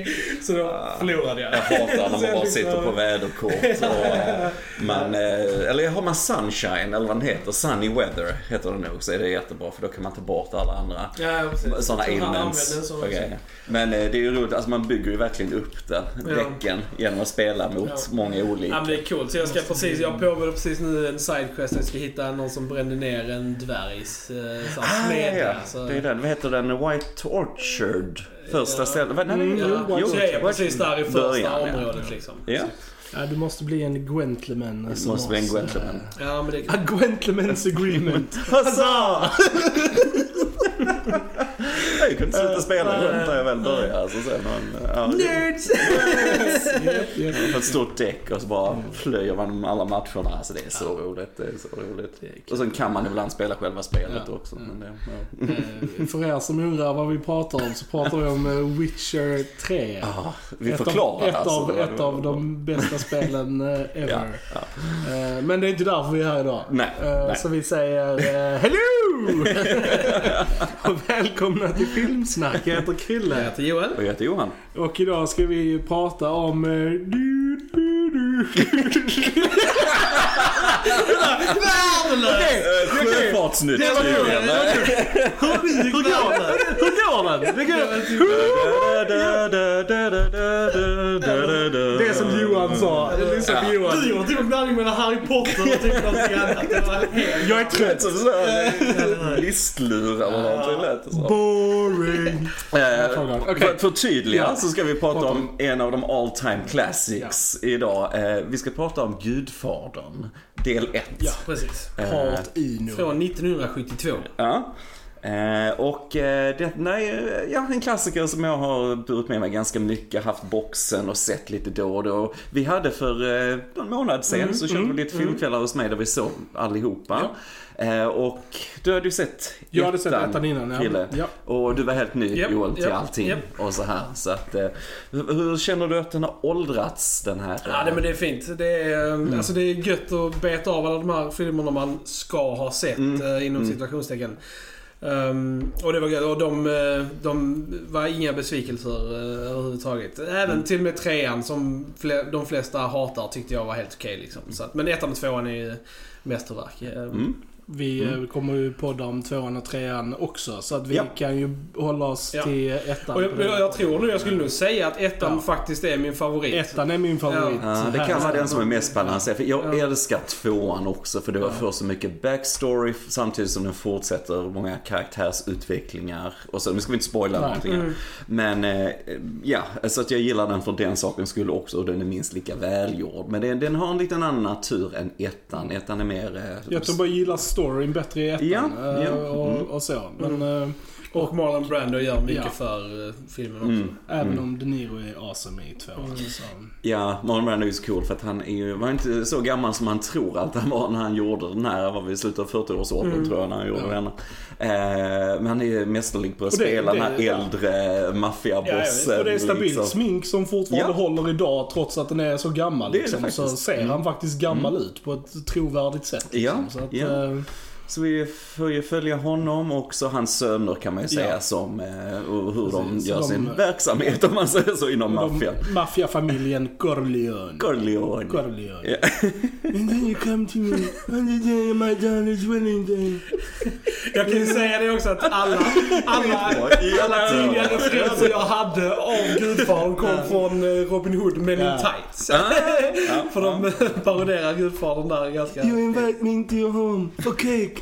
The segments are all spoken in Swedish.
okej. Så då förlorade jag. Jag hatar när man bara sitter på väderkort. Och, man, eh, eller har man sunshine, eller vad den heter, sunny weather heter det nog, så är det jättebra för då kan man ta bort alla andra Ja, sådana och också. grejer. Men eh, det är ju roligt, alltså man bygger ju verkligen upp det, Ja. däcken, genom att spela mot Ja. många olika. Ja men det är coolt. Så jag ska precis, jag påbörjar precis nu en sidequest. Jag ska hitta någon som brände ner en dvärgs eh, Ah, ja, smedja. ja. Så- Det är den, vad heter den? White Orchard? Första Ja. stället? Nej, nej, Ja, jo, så är jag precis där i första början, ja. området liksom. Ja, Ja, du måste bli en Gwentleman. det som måste bli en Gwentleman. Ja men det A Gwentleman's agreement. Huzzah! jag kunde sluta spela Gwent när jag väl började. Alltså, sen, men, ja, det- Nerds! På ett stort däck och så bara plöjer man alla matcherna. Alltså det är så roligt. Det är så roligt. Och sen kan man ibland spela själva spelet Ja. också. Men det, ja. Eh, För er som undrar vad vi pratar om så pratar vi om eh, Witcher 3. Ja, vi ett förklarar av, ett, alltså. av, vad ett av var. de bästa spelen eh, ever. Ja, ja. Eh, Men det är inte därför vi är här idag. Nej, Eh, nej. Så vi säger eh, hello! och välkomna till Filmsnack. Jag heter Jag Krille. heter Joel. Och jag heter Johan. Och idag ska vi prata om... eh, Du, du, du. Eh, Sjöfartsnytt Det hur, går den? Går den? Det, går... det är som Johan sa. Lyssna på Johan. Du gjorde typ en blandning mellan Harry Potter och typ någonting annat. Det var helt... Jag är trött. Listlur eller någonting lät det. Boring. Eh. För Ja. så ska vi prata om en av de all time classics idag. Eh, Vi ska prata om Gudfadern, del 1. Ja, precis. Part Ino. Från 1972. Ja. Eh, och eh, det, nej, ja, en klassiker som jag har burit med mig ganska mycket, haft boxen och sett lite då och då. Vi hade för eh, någon månad sedan så körde vi lite filmkvällar hos mig där vi såg allihopa. Eh, och du hade ju sett Jag hade sett ettan innan, ja. Kille. Ja. Och du var helt ny Japp, Joel till japp, allting japp. och så här. Så att, eh, hur, känner du att den har åldrats den här? Ja, det, men det är fint. Det är, Mm. alltså, det är gött att beta av alla de här filmerna man ska ha sett Mm. eh, inom situationstecken. Ehm, och det var gött. Och de, eh, de var inga besvikelser uh, överhuvudtaget. Även Mm. till och med trean som fle, de flesta hatar tyckte jag var helt okej. liksom. Så att, men ettan och tvåan är ju mästerverk. Mm. Vi eh, kommer ju podda om tvåan och trean också. Så att vi Ja. kan ju hålla oss Ja. till ettan. Och jag, jag, jag tror nu, jag skulle nog säga att ettan Ja. faktiskt är min favorit. Ettan är min favorit. Ja, det kan vara är den som är mest balanserad. För jag Ja. älskar tvåan också för det Ja. får så mycket backstory samtidigt som den fortsätter många karaktärsutvecklingar. Och så, nu ska vi inte spoila Nej. någonting. Mm. Men eh, ja, så att jag gillar den för den sakens skull också och den är minst lika välgjord. Men den, den har en liten annan natur än ettan. Ettan är mer... Eh, Jag tror bara jag gillar storyn bättre i ettan. Ja, eh, ja. Och, Mm. och så. Men eh, Och Marlon Brando gör mycket Ja. för uh, filmen också. Mm. även om De Niro är awesome i tvåan. Mm. Så. Ja, Marlon Brando är ju så cool för att han är ju, var inte så gammal som man tror att han var när han gjorde den här, var vi i slutet av 40-årsåldern Mm. tror jag när han gjorde Ja. den. Eh, men han är ju mästerlig på att det- spela den här ja. äldre Ja, maffiabossen. och det är stabilt liksom. smink som fortfarande Ja. håller idag trots att den är så gammal. Det är det Liksom. Så faktiskt. ser han Mm. faktiskt gammal ut på ett trovärdigt sätt. Liksom. Ja, Så att, ja. eh, Så vi får ju följa honom och hans söner kan man ju säga Ja. som, eh, och hur de Precis, gör de- sin verksamhet om man säger så inom maffian. Maffiafamiljen Corleone. Corleone. Corleone. Ja. And then you come to me on the day my daughter's wedding day. Jag kan ju säga det också att alla, alla, alla tidigare referenser jag hade av Gudfadern kom från eh, Robin Hood Men in Ja. Tights. Ah, För de paroderar Gudfadern där ganska... You invite me into your home for cake.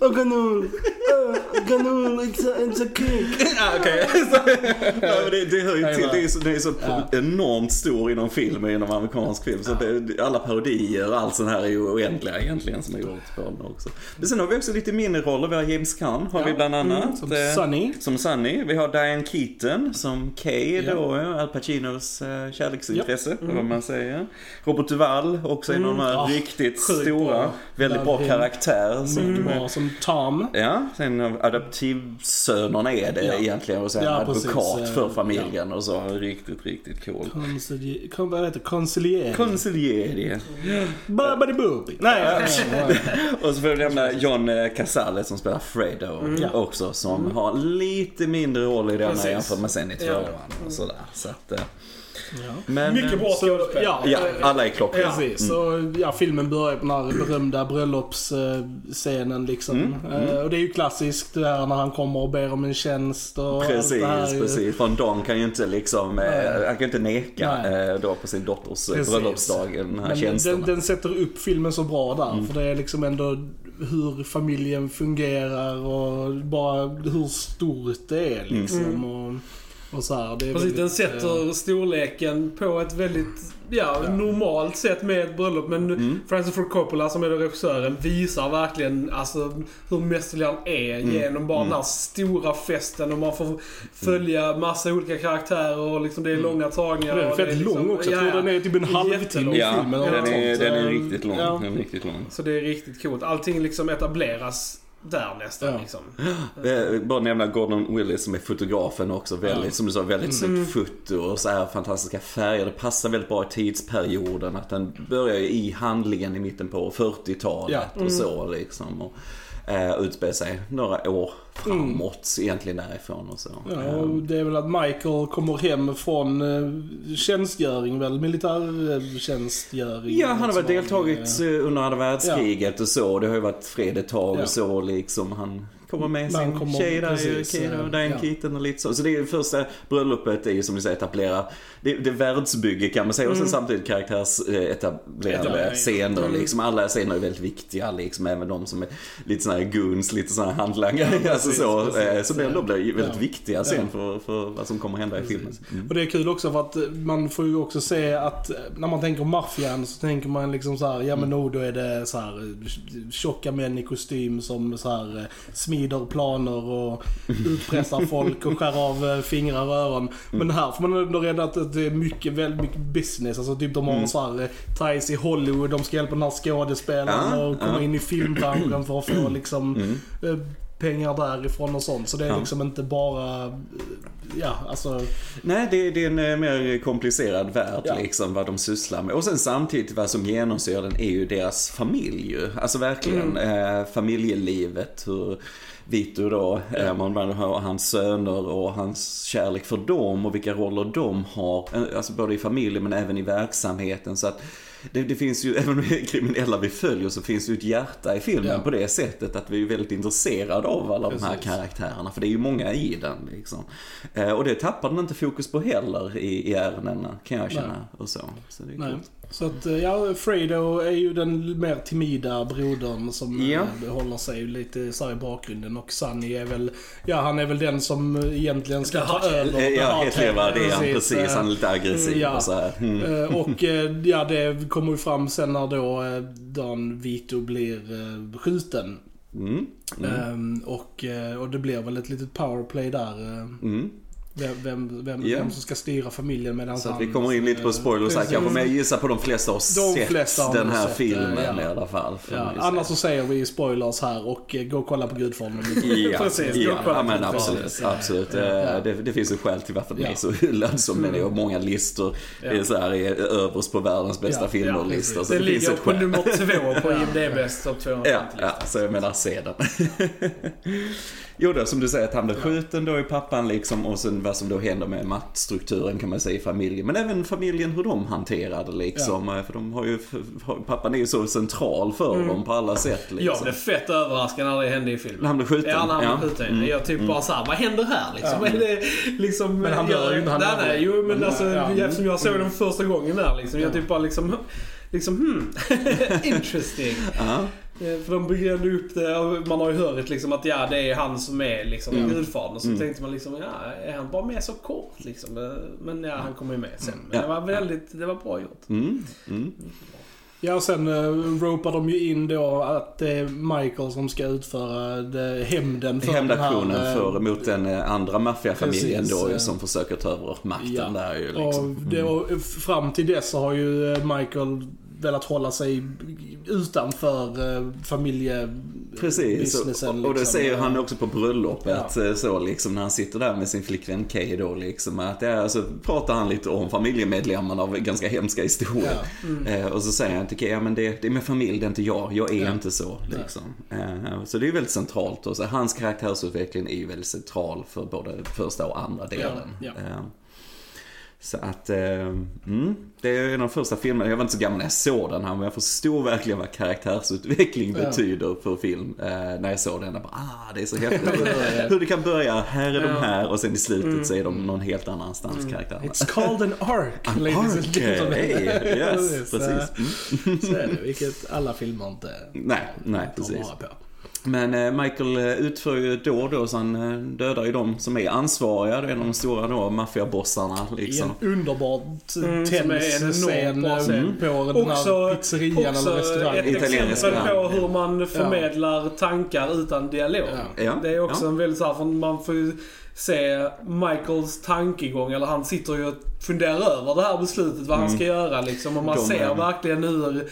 Oh, ganol. Uh, ganol, it's a, it's a cake. Ja, okej. ja, men det, det hör ju till. Det är så, det är så Ja. enormt stor inom film, inom amerikansk film. Så det, alla parodier och allt sånt här är ju oändliga egentligen som är gjort på den också. Men sen har vi också lite mindre roller. Vi har James Caan har vi bland annat. Mm, som Eh, Sunny. Som Sunny. Vi har Diane Keaton som Kay Ja. då, ja, Al Pacinos eh, kärleksintresse, Ja. eller vad man säger. Robert Duvall, också en av de här Mm. Ah, riktigt stora, bra. väldigt bra karaktär. Som, som Tom. Ja, sen av adoptivsönerna är det Ja. egentligen och sen Ja, advokat precis, för familjen och så. Riktigt, riktigt cool. Consilie- kon- Vad heter det? Conciliering. Conciliere. Babadi-booby. Nej, ja, ja, ja. Och så får vi nämna John eh, Casale som spelar Fredo Ja. också. Som har lite mindre roll i denna jämfört med sen i Ja. tvåan och sådär. Så att, eh, Ja. men, Mycket bra Så, skådespel. ja, Ja, alla är klockrena. Precis, så ja, filmen börjar på den här berömda bröllopsscenen liksom. Mm, Eh, Och det är ju klassiskt det här när han kommer och ber om en tjänst och Precis, allt det precis. För Don kan ju inte liksom, eh, Nej. han kan inte neka Nej. eh, då på sin dotters eh, Precis. bröllopsdag, den här Men tjänsten. den, den sätter upp filmen så bra där. Mm. För det är liksom ändå hur familjen fungerar och bara hur stort det är liksom. Mm. Och, och så här, det är Precis, den väldigt, eh, sätter storleken på ett väldigt ja, normalt sätt med ett bröllop. Men Mm. Francis Ford Coppola som är regissören visar verkligen alltså, hur mästerlig han är Mm. genom bara den här stora festen och man får följa massa olika karaktärer och liksom det är långa tagningar. Den är fett liksom- lång också. Jag ja, tror den är typ en halvtimme i Ja, filmen. den är, den är riktigt lång. Ja. Den är riktigt lång. Så det är riktigt coolt. Allting liksom etableras där nästan Ja. liksom. Bara nämna Gordon Willis som är fotografen också. Väldigt, Ja. som du sa, väldigt Mm. snyggt foto och så här fantastiska färger. Det passar väldigt bra i tidsperioden. Att den börjar i handlingen i mitten på 40-talet Ja. och så liksom. Och, eh, utspelar sig några år framåt egentligen därifrån och så. Ja, Eh, och det är väl att Michael kommer hem från eh, tjänstgöring väl? Militärtjänstgöring. Ja, han har väl liksom. deltagit eh, under andra världskriget och så. Det har ju varit fred ett tag Ja. och så liksom. Han kommer med Man sin kommer- tjej där, precis, Kira, eh, Diane ja. Keaton och lite så. Så det är första bröllopet är ju som du säger etablera, det, det är världsbygge kan man säga och sen samtidigt karaktärsetablerande Etablering. scener liksom. Alla scener är väldigt viktiga liksom, även de som är lite sådana här goons, lite sådana här handlangare. alltså så, precis. eh, som ändå blir väldigt Ja. viktiga sen Ja. för, för vad som kommer hända i filmen. Mm. Och det är kul också för att eh, man får ju också se att eh, när man tänker maffian så tänker man liksom så här, ja men oh, då är det så här tjocka män i kostym som så här eh, smider planer och utpressar folk och skär av eh, fingrar och öron. Men här får man ändå reda att det är mycket, väldigt mycket business. Alltså typ de har så här eh, ties i Hollywood, de ska hjälpa den här skådespelaren Ja, och komma ja. in i filmbranschen för att få liksom eh, pengar därifrån och sånt. Så det är Ja. liksom inte bara, ja alltså Nej, det, det är en eh, mer komplicerad värld Ja. liksom vad de sysslar med. Och sen samtidigt vad som genomsyrar den är ju deras familj ju. Alltså verkligen Mm. eh, familjelivet. Hur Vito då, eh, man har hans söner och hans kärlek för dem och vilka roller de har. Eh, Alltså både i familjen men även i verksamheten. Så att det, det finns ju, även om det är kriminella vi följer så finns det ju ett hjärta i filmen Ja. på det sättet att vi är väldigt intresserade av alla de här Precis. karaktärerna. För det är ju många i den liksom. Eh, och det tappar den inte fokus på heller i, i ärendena kan jag känna. Och så. så det är Nej. coolt. Så att, eh, ja, Fredo är ju den mer timida brodern som Ja. ja. håller sig lite så i bakgrunden. Och Sunny är väl, ja han är väl den som egentligen ska ta över. Eh, Ja, hetlevrad är han Precis, precis. Han är lite aggressiv ja. och så här. Mm. Eh, Och eh, ja, det kommer ju fram sen när då eh, Don Vito blir eh, skjuten. Mm. Mm. Ehm, Och, eh, och det blir väl ett litet powerplay där. Mm. Vem, vem, vem, Ja. vem som ska styra familjen medan Så att han... vi kommer in lite på spoilers här kanske. Men jag gissar på de flesta har sett flesta den här sett det, filmen ja. i alla fall. Ja, annars så säger vi spoilers här och eh, gå och kolla på Gudfadern. Ja, Precis, ja, ja men det. absolut. Ja. absolut. Ja. Eh, Det, det finns ju skäl till varför den Ja. är så hyllad som den är och många listor är, så här, är överst på världens bästa Ja, filmer-listor. Det det ligger ett på nummer två på IMDB's topp 250 Ja, ja, så jag menar se den. jo då, som du säger att han blir skjuten då i pappan liksom och sen vad som då händer med maktstrukturen kan man säga i familjen. Men även familjen hur de hanterar det liksom. För de har ju, pappan är ju så central för dem på alla sätt liksom. Jag blev fett överraskad när det hände i filmen. Han blev skjuten? Ja, när han Ja. blev skjuten. Mm. Jag typ bara såhär, vad händer här liksom? Det, liksom Men han dör ju inte, han Nej, dör. nej, jo men Men, alltså ja. eftersom jag såg den första gången där liksom. Jag typ bara liksom, liksom hmm, interesting. Eh, För de bygger ändå upp det, och man har ju hört liksom att ja, det är han som är liksom Mm. gudfadern. Så tänkte man liksom, ja, är han bara med så kort liksom? Eh, Men ja, han kommer ju med sen. Men Ja. det var väldigt, det var bra gjort. Mm. Mm. Ja, och sen uh, ropar de ju in då att det är Michael som ska utföra det, hämnden för Hämndaktionen den här, för, mot den andra maffiafamiljen då ju, som försöker ta över makten Ja. där ju Och, liksom. det, och fram till dess så har ju Michael velat hålla sig utanför eh, familje... Precis, businessen. och, det liksom. säger han också på bröllopet Ja. eh, så liksom när han sitter där med sin flickvän Kay då liksom att ja, alltså pratar han lite om familjemedlemmarna av ganska hemska historier. Eh, och så säger han till Kay, ja men det, det är min familj, det är inte jag, jag är Ja. inte så liksom. Eh, så det är väldigt centralt och så hans karaktärsutveckling är ju väldigt central för både första och andra delen. Så att, eh, mm, det är en av de första filmerna, jag var inte så gammal när jag såg den här, men jag förstod verkligen vad karaktärsutveckling Ja. betyder för film. Eh, när jag såg den, jag bara, ah, det är så häftigt. Hur det kan börja, här är de Ja. här och sen i slutet så är de någon helt annanstans karaktärerna. It's called an arc. An arc, hey, yes, precis. Mm. Så är det, vilket alla filmer inte Nej, nej, tar precis. vara på. Men eh, Michael eh, utför ju då och då, så han eh, dödar ju de som är ansvariga. Det är de stora då, maffiabossarna I liksom. en underbart Mm, är en tennis enormt scen bra eh, scen. på den Också, här pizzerian också eller restaurangen. ett Italiensk exempel på hur man förmedlar tankar utan dialog. Ja. Ja, Det är också ja. en väldigt så här, för man får ju se Michaels tankegång, eller han sitter ju och funderar över det här beslutet, vad han ska göra liksom. Och man Mm. De, ser verkligen hur,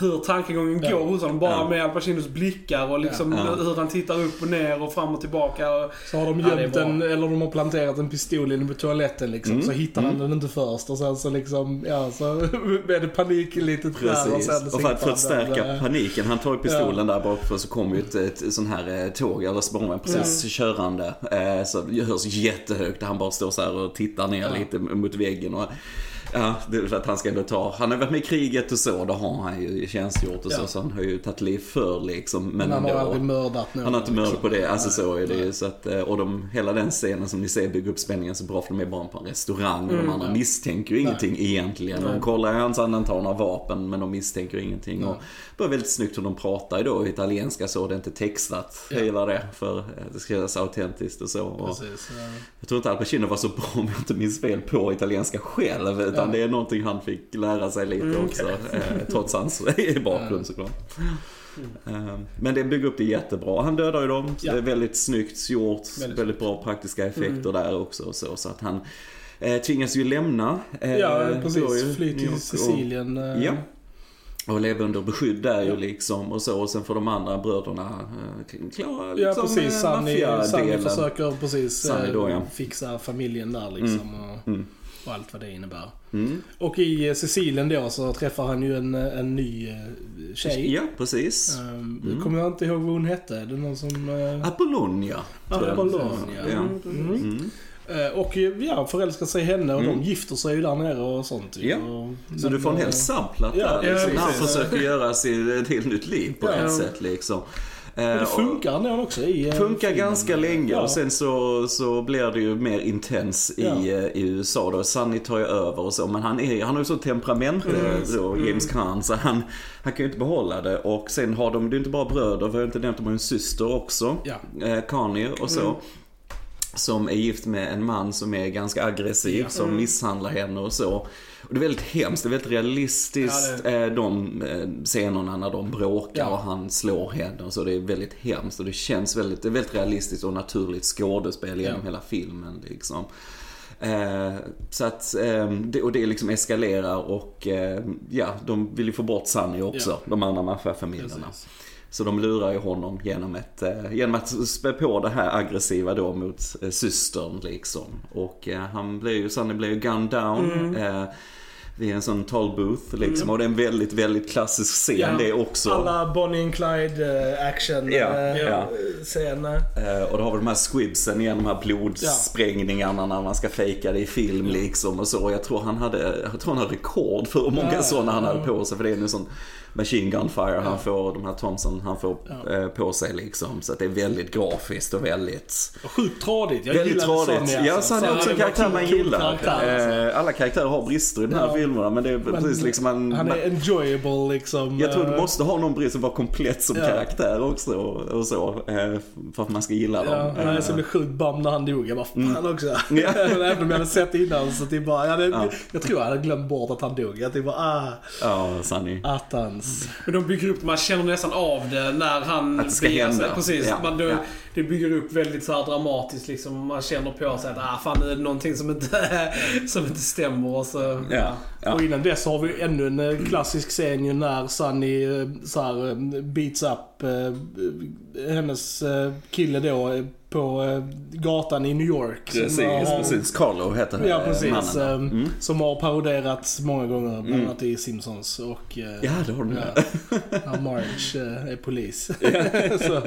hur tankegången Ja. går hos honom. Bara Ja. med Al Pacinos blickar och liksom Ja. hur han tittar upp och ner och fram och tillbaka. Och, Så har de Ja, är gömt bra. en, eller de har planterat en pistol inne på toaletten liksom. Mm, Så hittar han den inte först och sen så liksom, ja så blir det panik lite där och sen Och för att han förstärka där, eh, paniken, han tar ju pistolen där bakför så kommer ju ett, ett sån här eh, tåg eller spårvagn precis körande. Eh, så det hörs jättehögt han bara står så här och tittar ner Ja. lite mot väggen. Och, ja, det är för att han ska ändå ta, han har varit med i kriget och så, då har han ju tjänstgjort och så, Ja. så han har ju tagit liv för liksom. Men, Men han har ändå- aldrig mördat någon. han har inte mördat liksom. på det, alltså så är det Nej. ju. Så att, eh, och de, hela den scenen som ni ser bygger upp spänningen så bra för de är bara på en restaurang och de andra ja. misstänker ju ingenting egentligen. De kollar i hans tar några vapen men de misstänker ingenting. Och det var väldigt snyggt hur de pratar ju då italienska så det är inte textat. Jag gillar det för eh, det ska kännas autentiskt och så. Och Precis, ja. jag tror inte Al Pacino var så bra om jag inte minns fel på italienska själv. Utan Ja. det är någonting han fick lära sig lite också. Eh, trots hans bakgrund såklart. Eh, Men det bygger upp det jättebra. Han dödar ju dem. Ja. Det är väldigt snyggt gjort. Väldigt Väldigt, bra praktiska effekter där också. Och så, så att han eh, tvingas ju lämna. eh, Ja, precis. Fly till och- Sicilien. eh, Ja. Och leva under beskydd där ju Ja. liksom och så. Och sen får de andra bröderna eh, klara Ja liksom, precis, eh, Sunny, Sunny försöker precis då, ja. fixa familjen där liksom. Och, Mm. och allt vad det innebär. Mm. Och i eh, Sicilien då så träffar han ju en, eh, en ny eh, tjej. Ja, precis. Um, Kommer jag inte ihåg vad hon hette. Är det någon som... Uh, Apollonia. Apollonia. Ja. Mm. Mm. Och ja, förälskar sig i henne och de gifter sig ju där nere och sånt. ju. Ja. Och, Så du får en hel subplot ja, där liksom, ja, han försöker göra sig ett helt nytt liv på Ja. ett sätt liksom. Och det Eh, funkar ändå också i eh, Funkar filmen. ganska länge Ja. och sen så, så blir det ju mer intens i, Ja. eh, i USA då. Sunny tar ju över och så. Men han, är, han har ju så temperament eh, då, James Caan, så han, han kan ju inte behålla det. Och sen har de, det är inte bara bröder, vi har ju inte nämnt, de har en syster också. Ja. Eh, Connie och så. Som är gift med en man som är ganska aggressiv, som misshandlar henne och så. Och det är väldigt hemskt, det är väldigt realistiskt, Ja, eh, de eh, scenerna när de bråkar Ja. och han slår henne och så. Det är väldigt hemskt och det känns väldigt, det är väldigt realistiskt och naturligt skådespel genom Ja. hela filmen liksom. Eh, så att, eh, det, och det liksom eskalerar och eh, ja, de vill ju få bort Sunny också, Ja. de andra maffiafamiljerna. Precis. Så de lurar ju honom genom, ett, eh, genom att spä på det här aggressiva då mot eh, systern liksom. Och eh, han blir ju, Sunny blir ju gunned down. Eh, vid en sån tall booth liksom. Och det är en väldigt, väldigt klassisk scen Ja. det också. Alla Bonnie and Clyde action Ja, ja. scener. Och då har vi de här squibsen igen, de här blodsprängningarna när man ska fejka det i film liksom och så. Jag tror han hade, jag tror han har rekord för hur många Ja, sådana han hade på sig. För det är nu sån machine gun fire han får, de här Thompson han får Ja. eh, på sig liksom. Så att det är väldigt grafiskt och väldigt Och Sjukt tradigt. Jag Väldigt gillade tradigt. Sonny, Ja, alltså. Sunny är också en karaktär man gillar. karaktär, alltså. Eh, Alla karaktärer har brister i de här Ja. filmerna men det är Men precis liksom man, Han man är enjoyable liksom. jag tror du eh, måste ha någon brist som var komplett som Ja. karaktär också och, och så. För att man ska gilla Ja, dem. nej, Eh, så blev sjukt bam när han dog. Jag bara, fan också. Mm. Ja. Men Även om jag hade sett innan så typ bara, jag, hade, Ja. jag tror jag hade glömt bort att han dog. Jag typ bara, ah, Ja, Sunny. att han, hans. Men de bygger upp, man känner nästan av det när han Att det ska beger sig. hända. Precis. Ja, Man, det, ja. det bygger upp väldigt så här dramatiskt liksom. Man känner på sig att ah, fan nu är det någonting som inte, som inte stämmer. Och så, Ja. Ja. Och innan dess har vi ännu en eh, klassisk scen ju när Sunny eh, så här, eh, beats up hennes kille då på eh, gatan i New York. Precis, har- precis. Carlo heter Ja, eh, precis. mannen. eh, Mm. Som har paroderats många gånger, bland annat i Simpsons. Och, eh, Ja, det har du Ja, ja, Marge är polis. så,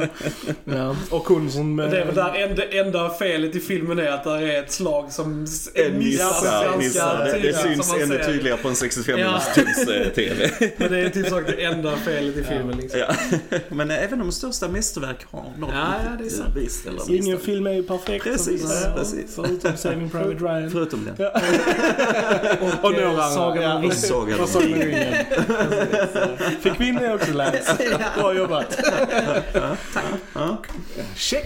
ja. Och hon som... Det är väl där enda, enda felet i filmen är att det är ett slag som En missar, missar. Det, det syns ännu tydligare på en 65 Ja. minuters tums-tv. Men det är typ sagt det enda felet i filmen liksom. Ja. Men även de största mästerverk har något Ja, ja, det är sant. Visst, eller Ingen film är ju perfekt. Precis, säger, precis. Förutom Saving Private Ryan. Förutom den. och, och några. Sagan ja. Sagan om Sagan om ringen. Fick vi in det också Lance? Bra jobbat. Check!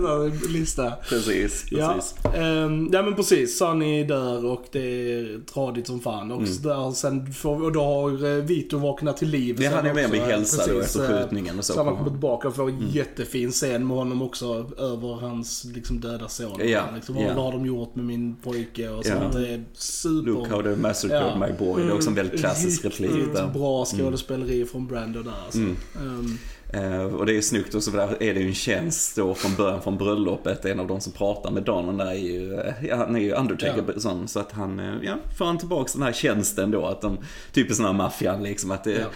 Så, Lista. Precis, Ja, precis. ehm, ja men precis. Sunny dör och det är tradigt som fan. Och, så där, sen får, och då har eh, Vito vaknat till liv. Ja, sen han är med vid hälsa då efter eh, skjutningen och så. Så han kommer tillbaka och får en Mm. jättefin scen med honom också över hans liksom, döda son. Ja, Liksom, ja. Vad har de gjort med min pojke och Ja. sånt. Det är super... Look how they massacred Ja. my boy. Det är också en väldigt klassisk replik där. bra skådespeleri från Brando där alltså. Mm. Ehm, Eh, och det är snyggt och så där är det ju en tjänst då från början från bröllopet. En av de som pratar med Don där är ju, eh, ja, han är ju Undertaker Ja. sån, så att han, eh, ja, får han tillbaks den här tjänsten då att de, typ sån här maffian liksom att det, Ja.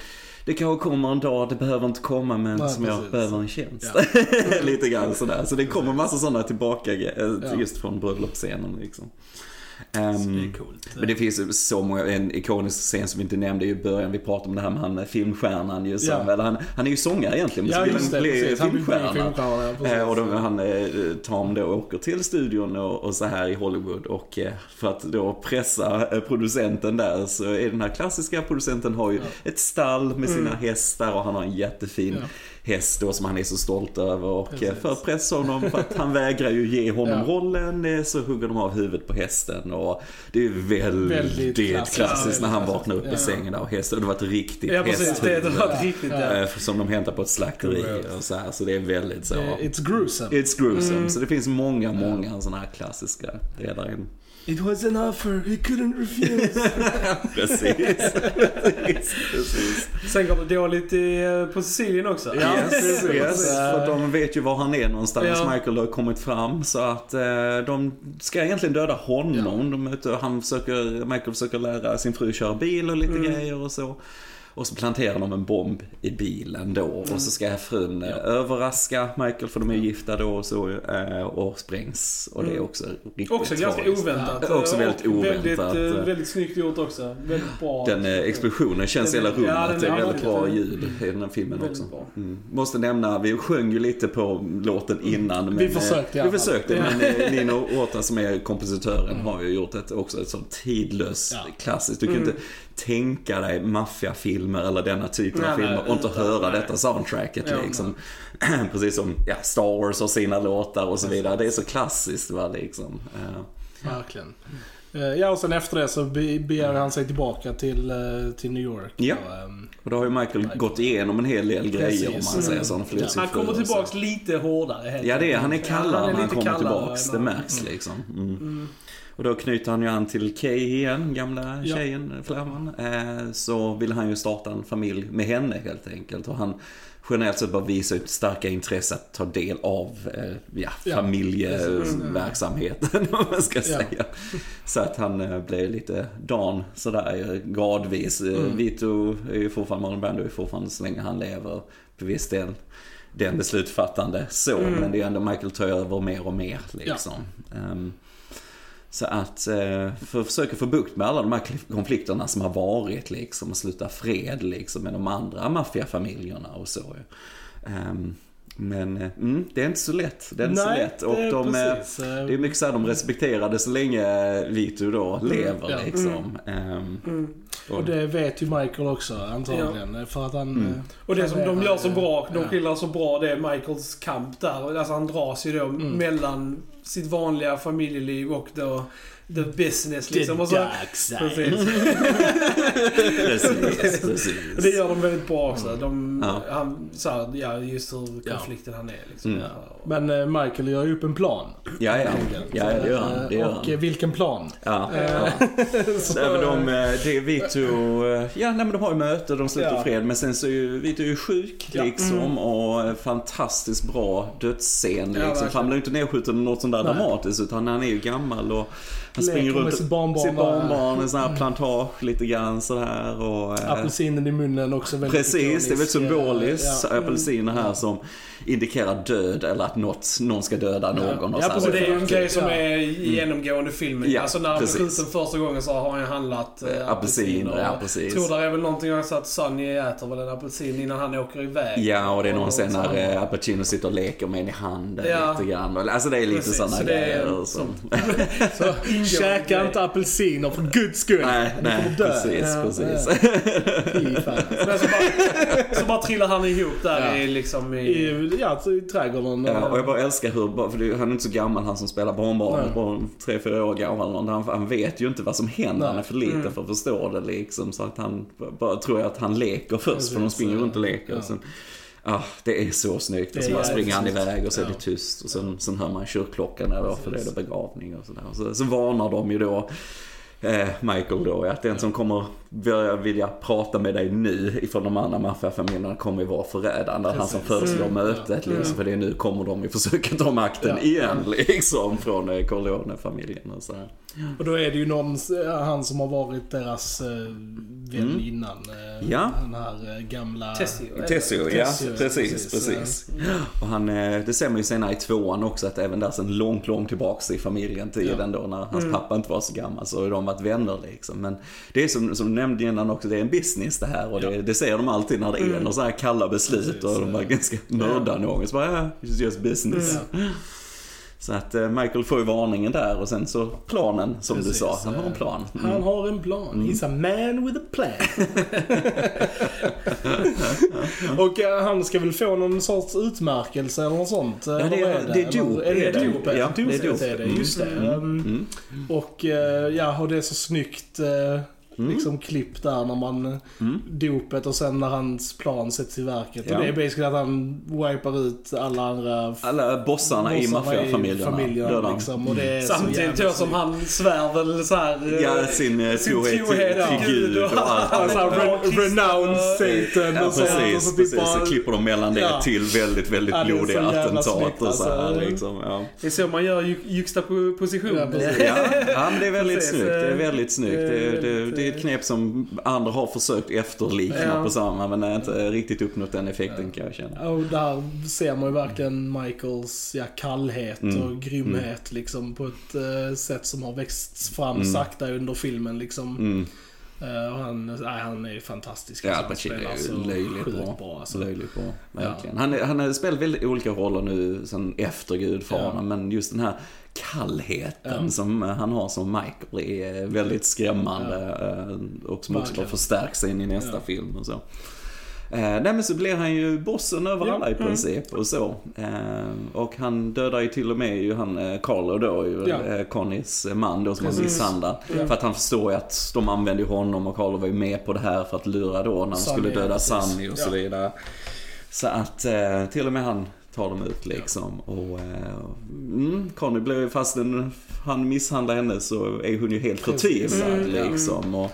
Det kanske kommer en dag, det behöver inte komma men Nej, som jag precis. behöver en tjänst. Lite grann sådär. Så det kommer massa sådana tillbaka eh, Ja. just från bröllopsscenen liksom. Så det är coolt. men det finns så många, en ikonisk scen som vi inte nämnde i början, vi pratade om det här med han filmstjärnan ju, som, Ja. eller han, han är ju sångare egentligen, men Ja, så vill han bli. Han filmstjärna. filmstjärna. ja. Eh, Och då, han, eh, Tom då åker till studion och, och så här i Hollywood och eh, för att då pressa producenten där så är den här klassiska producenten har ju ett stall med sina hästar och han har en jättefin Mm. Häst då som han är så stolt över och eh, Precis. för att pressa honom för att han vägrar ju ge honom Ja. rollen eh, så hugger de av huvudet på hästen och det är väldigt, Väldigt klassiskt, klassiskt. när han vaknar upp ja. i sängen där och hästen, och det var ett riktigt Ja precis, det, det hästhuvud. riktigt ja. eh, Som de hämtar på ett slakteri Gross. och så här, så det är väldigt så. Det- It's gruesome. It's gruesome. Mm. Så det finns många, många sådana här klassiska redan in. It was an offer he couldn't refuse. Precis. precis. precis. Sen går det dåligt i, eh, på Sicilien också. Ja, Yes, precis. yes. Eh, För de vet ju var han är någonstans. Ja. Michael har kommit fram. Så att eh, de ska egentligen döda honom. De, är ute- han försöker, Michael försöker lära sin fru köra bil och lite Mm. grejer och så. Och så planterar de en bomb i bilen då. Och så ska frun eh, överraska Michael för de är gifta då och så. eh, Och sprängs. Och det är också riktigt Också ganska tragiskt. oväntat. Ja, också väldigt oväntat. Väldigt, eh, väldigt snyggt gjort också. Väldigt bra. Den explosionen känns i hela Ja, rummet. den det är väldigt bra ljud i den här filmen Väldigt också. Mm. Måste nämna, vi sjöng ju lite på låten innan. Men, Vi försökte alla Vi försökte, Ja. men Nino Åta som är kompositören har ju gjort ett, också ett sånt tidlöst Ja. klassiskt. Du kan Mm. inte tänka dig maffiafilmer eller denna typen Nej, av filmer nej, och inte utan- höra nej. detta soundtracket Ja, liksom. Precis som ja, Star Wars har sina låtar och så vidare. Det är så klassiskt va liksom. Eh, Verkligen. Eh, Ja, och sen efter det så be- begär han sig tillbaka till, eh, till New York. Ja. Och, ehm, Och då har ju Michael gått igenom en hel del grejer om Precis. man säger Mm. så. Han Ja. Han kommer och tillbaks lite hårdare. helt Ja det är han är kallare Ja, när han kommer kallare tillbaks. Det märks liksom. Mm. Och då knyter han ju an till Kay igen, gamla Ja. tjejen, flamman. Eh, så vill han ju starta en familj med henne helt enkelt. Och han generellt sett bara visar ut starka intresse att ta del av eh, ja, Ja, familjeverksamheten om man ska Ja. säga. Så att han eh, blir lite Dan sådär eh, gradvis. Eh, Mm. Vito är ju fortfarande, Marlon Brando är fortfarande så länge han lever på viss del den beslutsfattande så. Mm. Men det är ändå Michael tar över mer och mer liksom. Ehm, så att eh, för att försöka få bukt med alla de här konflikterna som har varit liksom och sluta fred liksom med de andra maffiafamiljerna och så. Ehm, men eh, mm, det är inte så lätt. Det är inte så lätt. Och det är de, eh, precis, det är mycket så här, de respekterade så länge Vito då lever ja. liksom. Ehm, Mm. Och det vet ju Michael också antagligen. För att han... Mm. Och det som de gör så bra, de Ja. skildrar så bra, det är Michaels kamp där. Alltså han dras ju då Mm. mellan sitt vanliga familjeliv och då the business The liksom. Och så, dark side. precis. Precis, precis. Det gör de väldigt bra också. De, Ja. han, så här, ja, just hur Ja. konflikten han är liksom. Mm. Ja. Men eh, Michael gör ju upp en plan. Ja, ja. Ja, det gör han. Det gör Och eh, han. vilken plan? Ja. Eh, så- Nej, men de, eh, det, Vito, eh, ja nej, men de har ju möte, de slutar Ja. fred. Men sen så är ju Vito ju sjuk Ja. liksom. Och eh, fantastiskt bra dödsscen liksom. han blir ju inte nedskjuten eller något sånt där Nej. dramatiskt. Utan han är ju gammal och han Leker springer med runt sitt barnbarn sitt barnbarn, en sån här plantage lite grann sådär. Och, Apelsinen i munnen också väldigt Precis, det är väl ikonisk, ja. Apelsiner här som indikerar död eller att något, någon ska döda någon. Och Ja, så här. precis. Och det är ju en grej som Ja. är genomgående i filmen. Ja, alltså när han precis. skjuten första gången så har han ju handlat äh, Apelsiner, ja, precis. Jag tror det är väl någonting också att Sonny äter väl en apelsin innan han åker iväg. Ja, och det är någon scen när eh, Al Pacino sitter och leker med en i handen Ja. lite grann. Alltså det är lite Precis, sådana så det är grejer. Som... Så, käka inte apelsiner för guds skull. Nej, Ni nej, dö. precis, Ja, precis. ja. Så bara, så bara trillar han ihop där Ja. i liksom i... I, ja, så i trädgården. Ja, och jag bara älskar hur, för det- han är inte så gammal han som spelar barnbarn, Nej. bara tre, fyra år gammal. och Han, han vet ju inte vad som händer, han är Nej. för liten Mm. för att förstå det liksom. Så att han bara tror att han leker först, för de springer runt och leker. Ja. Och sen, ah, det är så snyggt. Och så bara springer han iväg och så är det tyst. Och sen, sen hör man kyrkklockan där då, för det är Precis. det begravning och sådär. Och Så, så varnar de ju då eh, Michael då, att den som kommer börja vilja prata med dig nu ifrån de andra maffiafamiljerna kommer ju vara förrädaren. Det är han som föreslår Mm. mötet liksom. För det är nu kommer de ju försöka ta makten igen liksom från eh, Corleone-familjen och så här. Och då är det ju någon, han som har varit deras eh, vän innan. Eh, Mm. Ja. Den här eh, gamla... Tessio. Tessio, ja. Tessio, Precis, precis. precis. Och han, eh, det ser man ju senare i tvåan också att även där sen långt, långt tillbaks i familjen tiden då när hans Mm. pappa inte var så gammal så har de varit vänner liksom. Men det är som, som du nämnde innan också, det är en business det här och det, Ja. det säger de alltid när det är Mm. några så här kalla beslut Precis, och de var ja. ganska nörda någon. Så bara, ja, it's just business. Ja. Så att eh, Michael får ju varningen där och sen så planen som du Precis, sa, han har en eh, plan. Han har en plan. Mm. He's a man with a plan. och eh, han ska väl få någon sorts utmärkelse eller något sånt? det eller är- det är dop. Är det Det är dop? dop, ja, det är Dopet dop. det, just det. Mm, Um, Mm. Och ja, och det är så snyggt Mm. liksom klipp där när man Mm. dopet och sen när hans plan sätts i verket. Ja. Och det är basically att han wipar ut alla andra Alla bossarna i maffiafamiljerna. familjerna, liksom, och det är så Samtidigt då som han svär väl så här. eh, Ja, sin, eh, sin trohet till, Gud och allt. Alltså, Ja, re- kristna- renounce Satan Ja och sånt. och precis, så typ precis. bara- Så klipper de mellan det Ja. till väldigt, väldigt Ja, så blodiga attentat och så här alltså. liksom. Ja. Det är så man gör ju- juxtaposition. Ja. Ja, ja, men det är väldigt Precis, snyggt. Det är eh, väldigt snyggt. Det, eh, det, det ett knep som andra har försökt efterlikna Ja. på samma, men är inte riktigt uppnått den effekten kan jag känna. Och där ser man ju verkligen Michaels ja, kallhet Mm. och grymhet liksom på ett eh, sätt som har växt fram Mm. sakta under filmen liksom. Mm. Och han, nej, han är ju fantastisk. Ja, alltså, Al han spelar så löjligt bra. bra alltså. Löjligt bra, verkligen. Han, är- han har spelat väldigt olika roller nu sen efter Gudfadern, Ja. men just den här kallheten Ja. som han har som Michael är väldigt skrämmande eh, och som också förstärks in i nästa Ja. film och så. Eh, nej men så blir han ju bossen över Ja. alla i princip och så. Eh, och han dödar ju till och med ju han eh, Carlo då, ju, Ja. eh, Connys man då som har misshandlat. Ja. För att han förstår ju att de använder ju honom och Carlo var ju med på det här för att lura då när de Sunny, skulle döda ja. Sunny och så Ja. vidare. Så att eh, till och med han tar dem ut liksom. Och eh, mm, Conny blir ju, fastän han misshandlar henne så är hon ju helt Precis. förtvivlad Mm, ja. liksom. Och,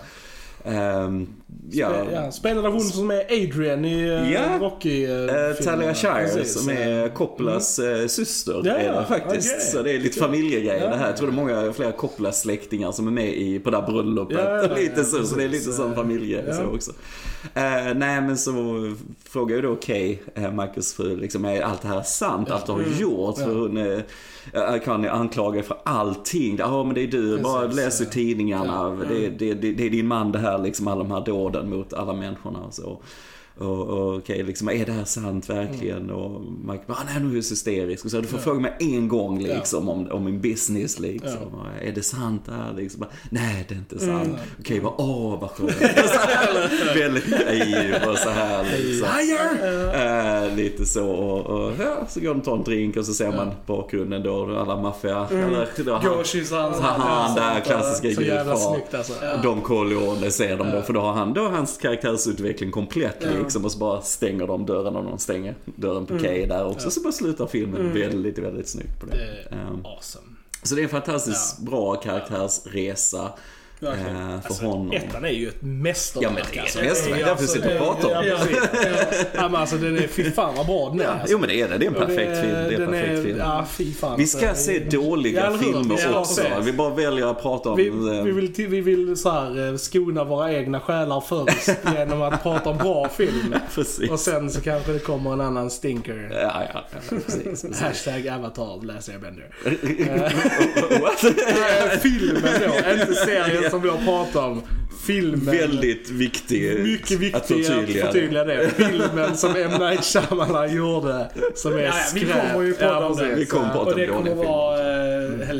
ehm, ja, Ja, spelade hon som är Adrian i uh, Ja. Rocky uh, Eh, Talia Shire som är Coppolas eh, syster Mm. Ja, är ja, det faktiskt. okej. Så det är lite Ja. familjegrejer Ja. det här. Jag tror det är många fler Coppolas släktingar som är med i, på det här bröllopet. Ja, ja, ja, lite så, så det är lite precis. sån familje Ja. så också. Eh, nej men så frågar ju då Kay, eh, Marcus fru, liksom är allt det här sant? Allt du har gjort? Mm. Ja. hon eh, kan ju anklaga för allting. Ja men det är du, bara Precis, läs i ja. tidningarna. Ja. Det, det, det, det är din man det här liksom, alla de här dåden mot alla människorna och så. Och, och okej, liksom, är det här sant verkligen? Och Mike bara, "Ah, nej nu är så hysterisk. Och så, du får fråga mig en gång liksom om, om min business liksom. Och, Är det sant det här? Liksom, bara, nej det är inte sant. Okej, bara, åh vad skönt. Väldigt naiv och så här liksom. Eh, lite så och, och ja, så går de och tar en drink och så ser man bakgrunden då, alla maffia, eller då, han, Ghoshis hans... han, där klassiska gudfar. alltså. De Corleone ser de då, för då har han då hans karaktärsutveckling komplett liksom och så bara stänger de dörren och de stänger dörren på Kay där också. Så bara slutar filmen väldigt, väldigt snyggt på det. Det Ehm, awesome. Så det är en fantastiskt bra karaktärsresa Verkligen. eh, för Alltså, honom. ettan är ju ett mästerverk. Ja, men det är ett alltså. mästerverk. Det är Därför alltså- sitter vi och pratar om ja, det. Ja, men alltså den är, fy fan vad bra den är. Ja, Alltså. jo men det är det. Det är en perfekt film. Det är en perfekt film. Ja, fy fan. Vi ska se dåliga Ja, filmer Vi ska också. Vi bara väljer att prata om... Vi, eh, vi vill, vi vill så här, eh, skona våra egna själar först genom att prata om bra film. Precis. Och sen så kanske det kommer en annan stinker. Ja, ja, ja, precis. precis. Hashtag Avatar, Last Airbender. What? Eh, Filmen då, inte serien som vi har pratat om. Filmen. Väldigt viktig Mycket att viktigt att förtydliga. förtydliga det. Filmen som M. Night Shyamalan gjorde. Som är Ja, ja, vi skräp. kommer ju prata om precis. det. Vi kommer prata Och om det dåliga kommer filmer. vara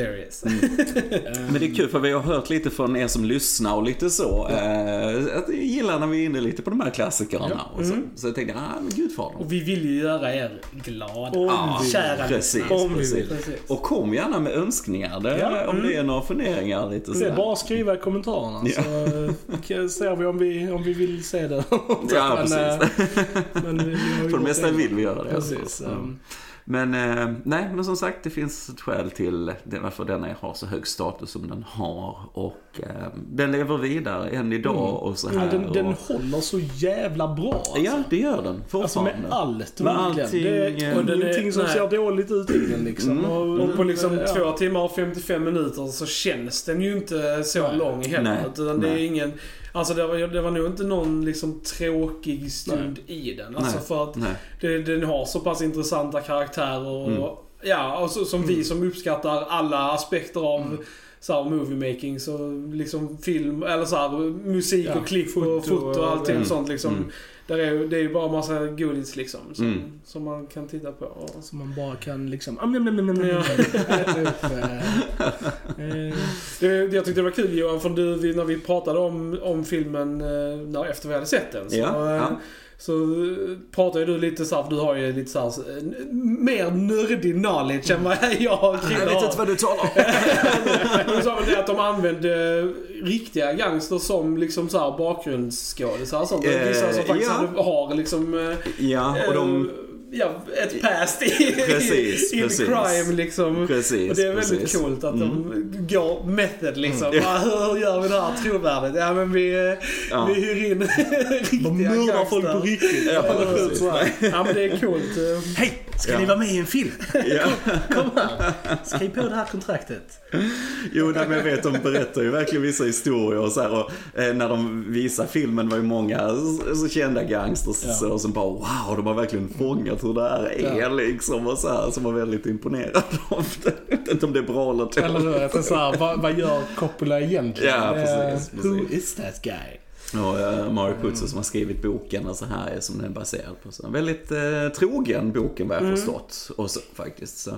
hilarious. Men det är kul för vi har hört lite från er som lyssnar och lite så. Eh, att ni gillar när vi är inne lite på de här klassikerna. Och så. så jag tänkte, ah men Gudfadern. Och vi vill ju göra er glada. Om Ja, vi- Kära precis, Om vi precis. Precis. Och kom gärna med önskningar det, Ja, om det är några funderingar lite Det är så. bara att skriva i kommentarerna Ja. så eh, ser vi om vi, om vi vill se det. Ja, men, precis. eh, men vi har ju För det mesta vill vi göra det. Precis. Mm. Men eh, nej, men som sagt det finns ett skäl till det, varför denna har så hög status som den har. Och eh, den lever vidare än idag och så här. men den, den och, håller så jävla bra. Alltså. ja, det gör den Alltså fortfarande. med allt Med allting, Det är eh, och den är- ingenting som nej. ser dåligt ut i den liksom. Mm. Och, Och på liksom ja. två timmar och 55 minuter så känns den ju inte så Nej. lång heller. Nej. Utan det är ingen... Alltså det var, det var nog inte någon liksom tråkig stund i den. Alltså Nej. för att Nej. det, den har så pass intressanta karaktärer och... Mm. Ja, och så, som vi som uppskattar alla aspekter av Mm. så här, movie making så liksom film, eller så här, musik Ja, och foto och foto och allting Mm. sånt liksom. Där är, ju- det är ju bara massa godis liksom. Som, Mm. som man kan titta på. Och, Som man bara kan liksom... jag tyckte det var kul Johan, för du, när vi pratade om, om filmen eh, när, efter vi hade sett den. Så, Ja, eh, ja. så eh, pratade ju du lite så här, för du har ju lite så här, n- mer nördig knowledge än vad jag och Jag vet inte vad du talar om. de använde riktiga gangster som liksom så här bakgrundsskådisar och sånt. Eh, Vissa som faktiskt ja. har liksom... eh, Ja, och de... Ja, ett past i, Precis, in precis. crime liksom. Precis, Och det är väldigt precis. coolt att Mm. de går method liksom. Mm. Bara, hur gör vi det här trovärdigt? Ja men vi, eh, Ja. vi hyr in riktiga De mördar folk på riktigt. Ja. Ja men det är coolt. Hej! Ska Ja. ni vara med i en film? Ja. Kom här. Skriv på det här kontraktet. Jo, nej, men jag vet, de berättar ju verkligen vissa historier och så här, och eh, när de visar filmen var ju många så, så kända gangsters Ja. så, som bara wow, de har verkligen fångat hur det här är Ja. liksom och så här, som var väldigt imponerade av det. Jag vet inte om det är bra eller dåligt. Eller hur? Är så här, vad, vad gör Coppola egentligen? Ja, Eh, precis, Who precis. is that guy? Och uh, Mario Puzo som har skrivit boken och så här är som den är baserad på. Så väldigt eh, trogen boken vad jag Mm. förstått. Och så, faktiskt. Så.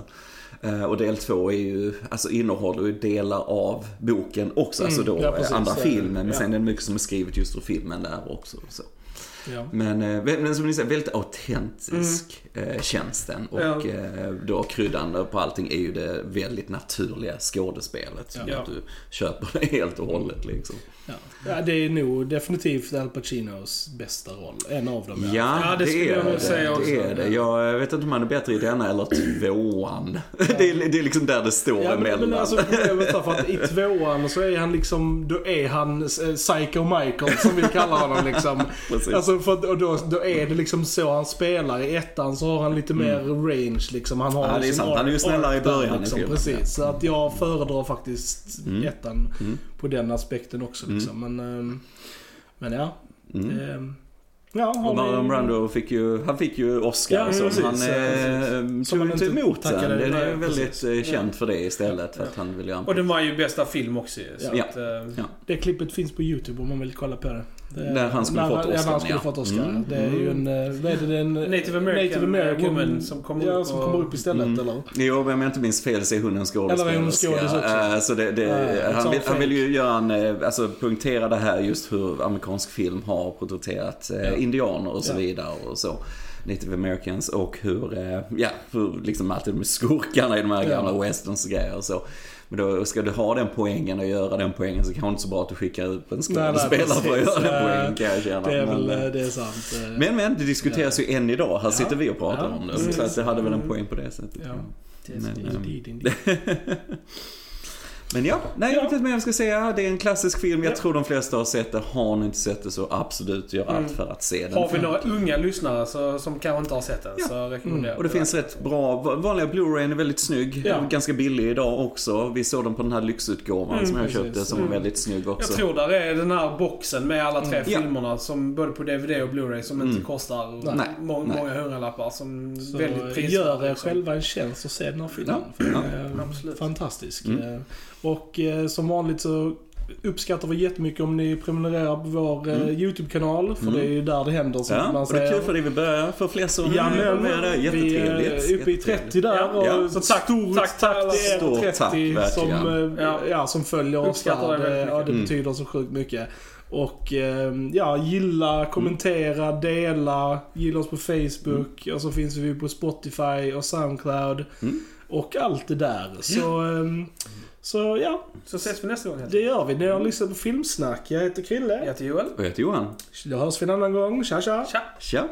Eh, och del två är ju, alltså innehåller ju delar av boken också. Alltså då Mm, ja, precis. andra filmen. Men ja. sen är det mycket som är skrivet just ur filmen där också. Så. Ja. Men, eh, men som ni säger, väldigt autentisk eh, känns den. Och Ja. eh, då kryddan på allting är ju det väldigt naturliga skådespelet. Som Ja. att du köper det helt och hållet liksom. Ja. det är nog definitivt Al Pacinos bästa roll. En av dem. Ja, Ja, det det, är nog det. säga också. det är det. Jag vet inte om han är bättre i denna eller tvåan. Det, är, det är liksom där det står Ja, men, emellan. men alltså problemet är för att i tvåan så är han liksom, då är han eh, Psycho Michael som vi kallar honom liksom. Precis. Alltså för, och då, då är det liksom så han spelar. I ettan så har han lite mer range liksom. Han har Mm. Ja, det är liksom sant. Han är ju snällare i början Liksom, precis. ja. Så att jag föredrar faktiskt Mm. ettan Mm. på den aspekten också liksom. Men, ehm, men ja. Mm. ehm, Ja, har Och Marlon ni- Brando fick ju, han fick ju Oscar Ja, som precis. han Ja, eh. Som tog, inte emot tackade, Det är väldigt precis. eh, känt för det istället. För att han vill göra Och den var ju bästa film också Ja. att, eh, Ja. Det klippet finns på YouTube om man vill kolla på det. När han skulle När fått Ja, när han Oscar, skulle ja. fått Oscar. Mm. Det är ju en... eh, Vad är det? det är en Native American woman som kommer ja, upp som och- kommer upp istället Mm. eller? Jo, men om jag inte minns fel så är hon en Eller är hon skådespelerska. Eh, Så det, det, Ja, han, vill, han vill ju göra en, eh, alltså punktera det här just hur amerikansk film har porträtterat eh, Ja. indianer och så Ja. vidare och så. Native Americans och hur, eh, ja, hur liksom alltid är skurkarna i de här Ja. gamla westerns och grejer och så. Men då ska du ha den poängen och göra den poängen så kan det inte så bra att du skickar ut en skådespelare för att göra den poängen kan jag känna. Det är Men, väl, eh, eh, det är sant. eh. men men, det diskuteras ju än idag. Här sitter vi och pratar Ja, om det. Så att det hade väl en poäng på det sättet. Ja. Men, Men ja, nej jag vet inte mer jag ska säga. Det är en klassisk film. Jag Ja. tror de flesta har sett det. Har ni inte sett det så absolut gör allt Mm. för att se den. Har vi några unga lyssnare så, som kanske inte har sett den Ja. så rekommenderar Mm. Och det jag finns rätt bra, vanliga Blu-ray är väldigt snygg. Ja. Ganska billig idag också. Vi såg den på den här lyxutgåvan Mm, som jag precis. köpte som Mm. var väldigt snygg också. Jag tror där är den här boxen med alla tre Mm. Filmerna som både på DVD och Blu-ray som inte Mm. kostar Nej. må- Nej. många hundralappar. Som Så väldigt prisvärda. gör er själva en tjänst och se den här filmen. Ja, För den ja, är absolut. fantastisk. Mm. Eh, Och eh, som vanligt så uppskattar vi jättemycket om ni prenumererar på vår eh, Mm. YouTube-kanal. För Mm. det är ju där det händer som Ja, man och det är kul för dig vi börjar få fler som Ja, är men med där. vi Jättetrevligt. är uppe i 30 där Ja, och ja. Så tack- stort tack tack, till er Stort 30 tack, som, verkligen. eh, Ja. ja, som följer oss Uppskattar där. det Det, ja, det. Mm. betyder så sjukt mycket. Och eh, ja, gilla, kommentera, dela, gilla oss på Facebook och så finns vi på Spotify och Soundcloud Mm. och allt det där. Så, ehm, så ja, Så ses vi nästa gång helt det gör vi. Ni har lyssnat på Filmsnack. Jag heter Krille. Jag heter Joel. Och jag heter Johan. Då hörs vi en annan gång. Tja tja! Tja! Tja!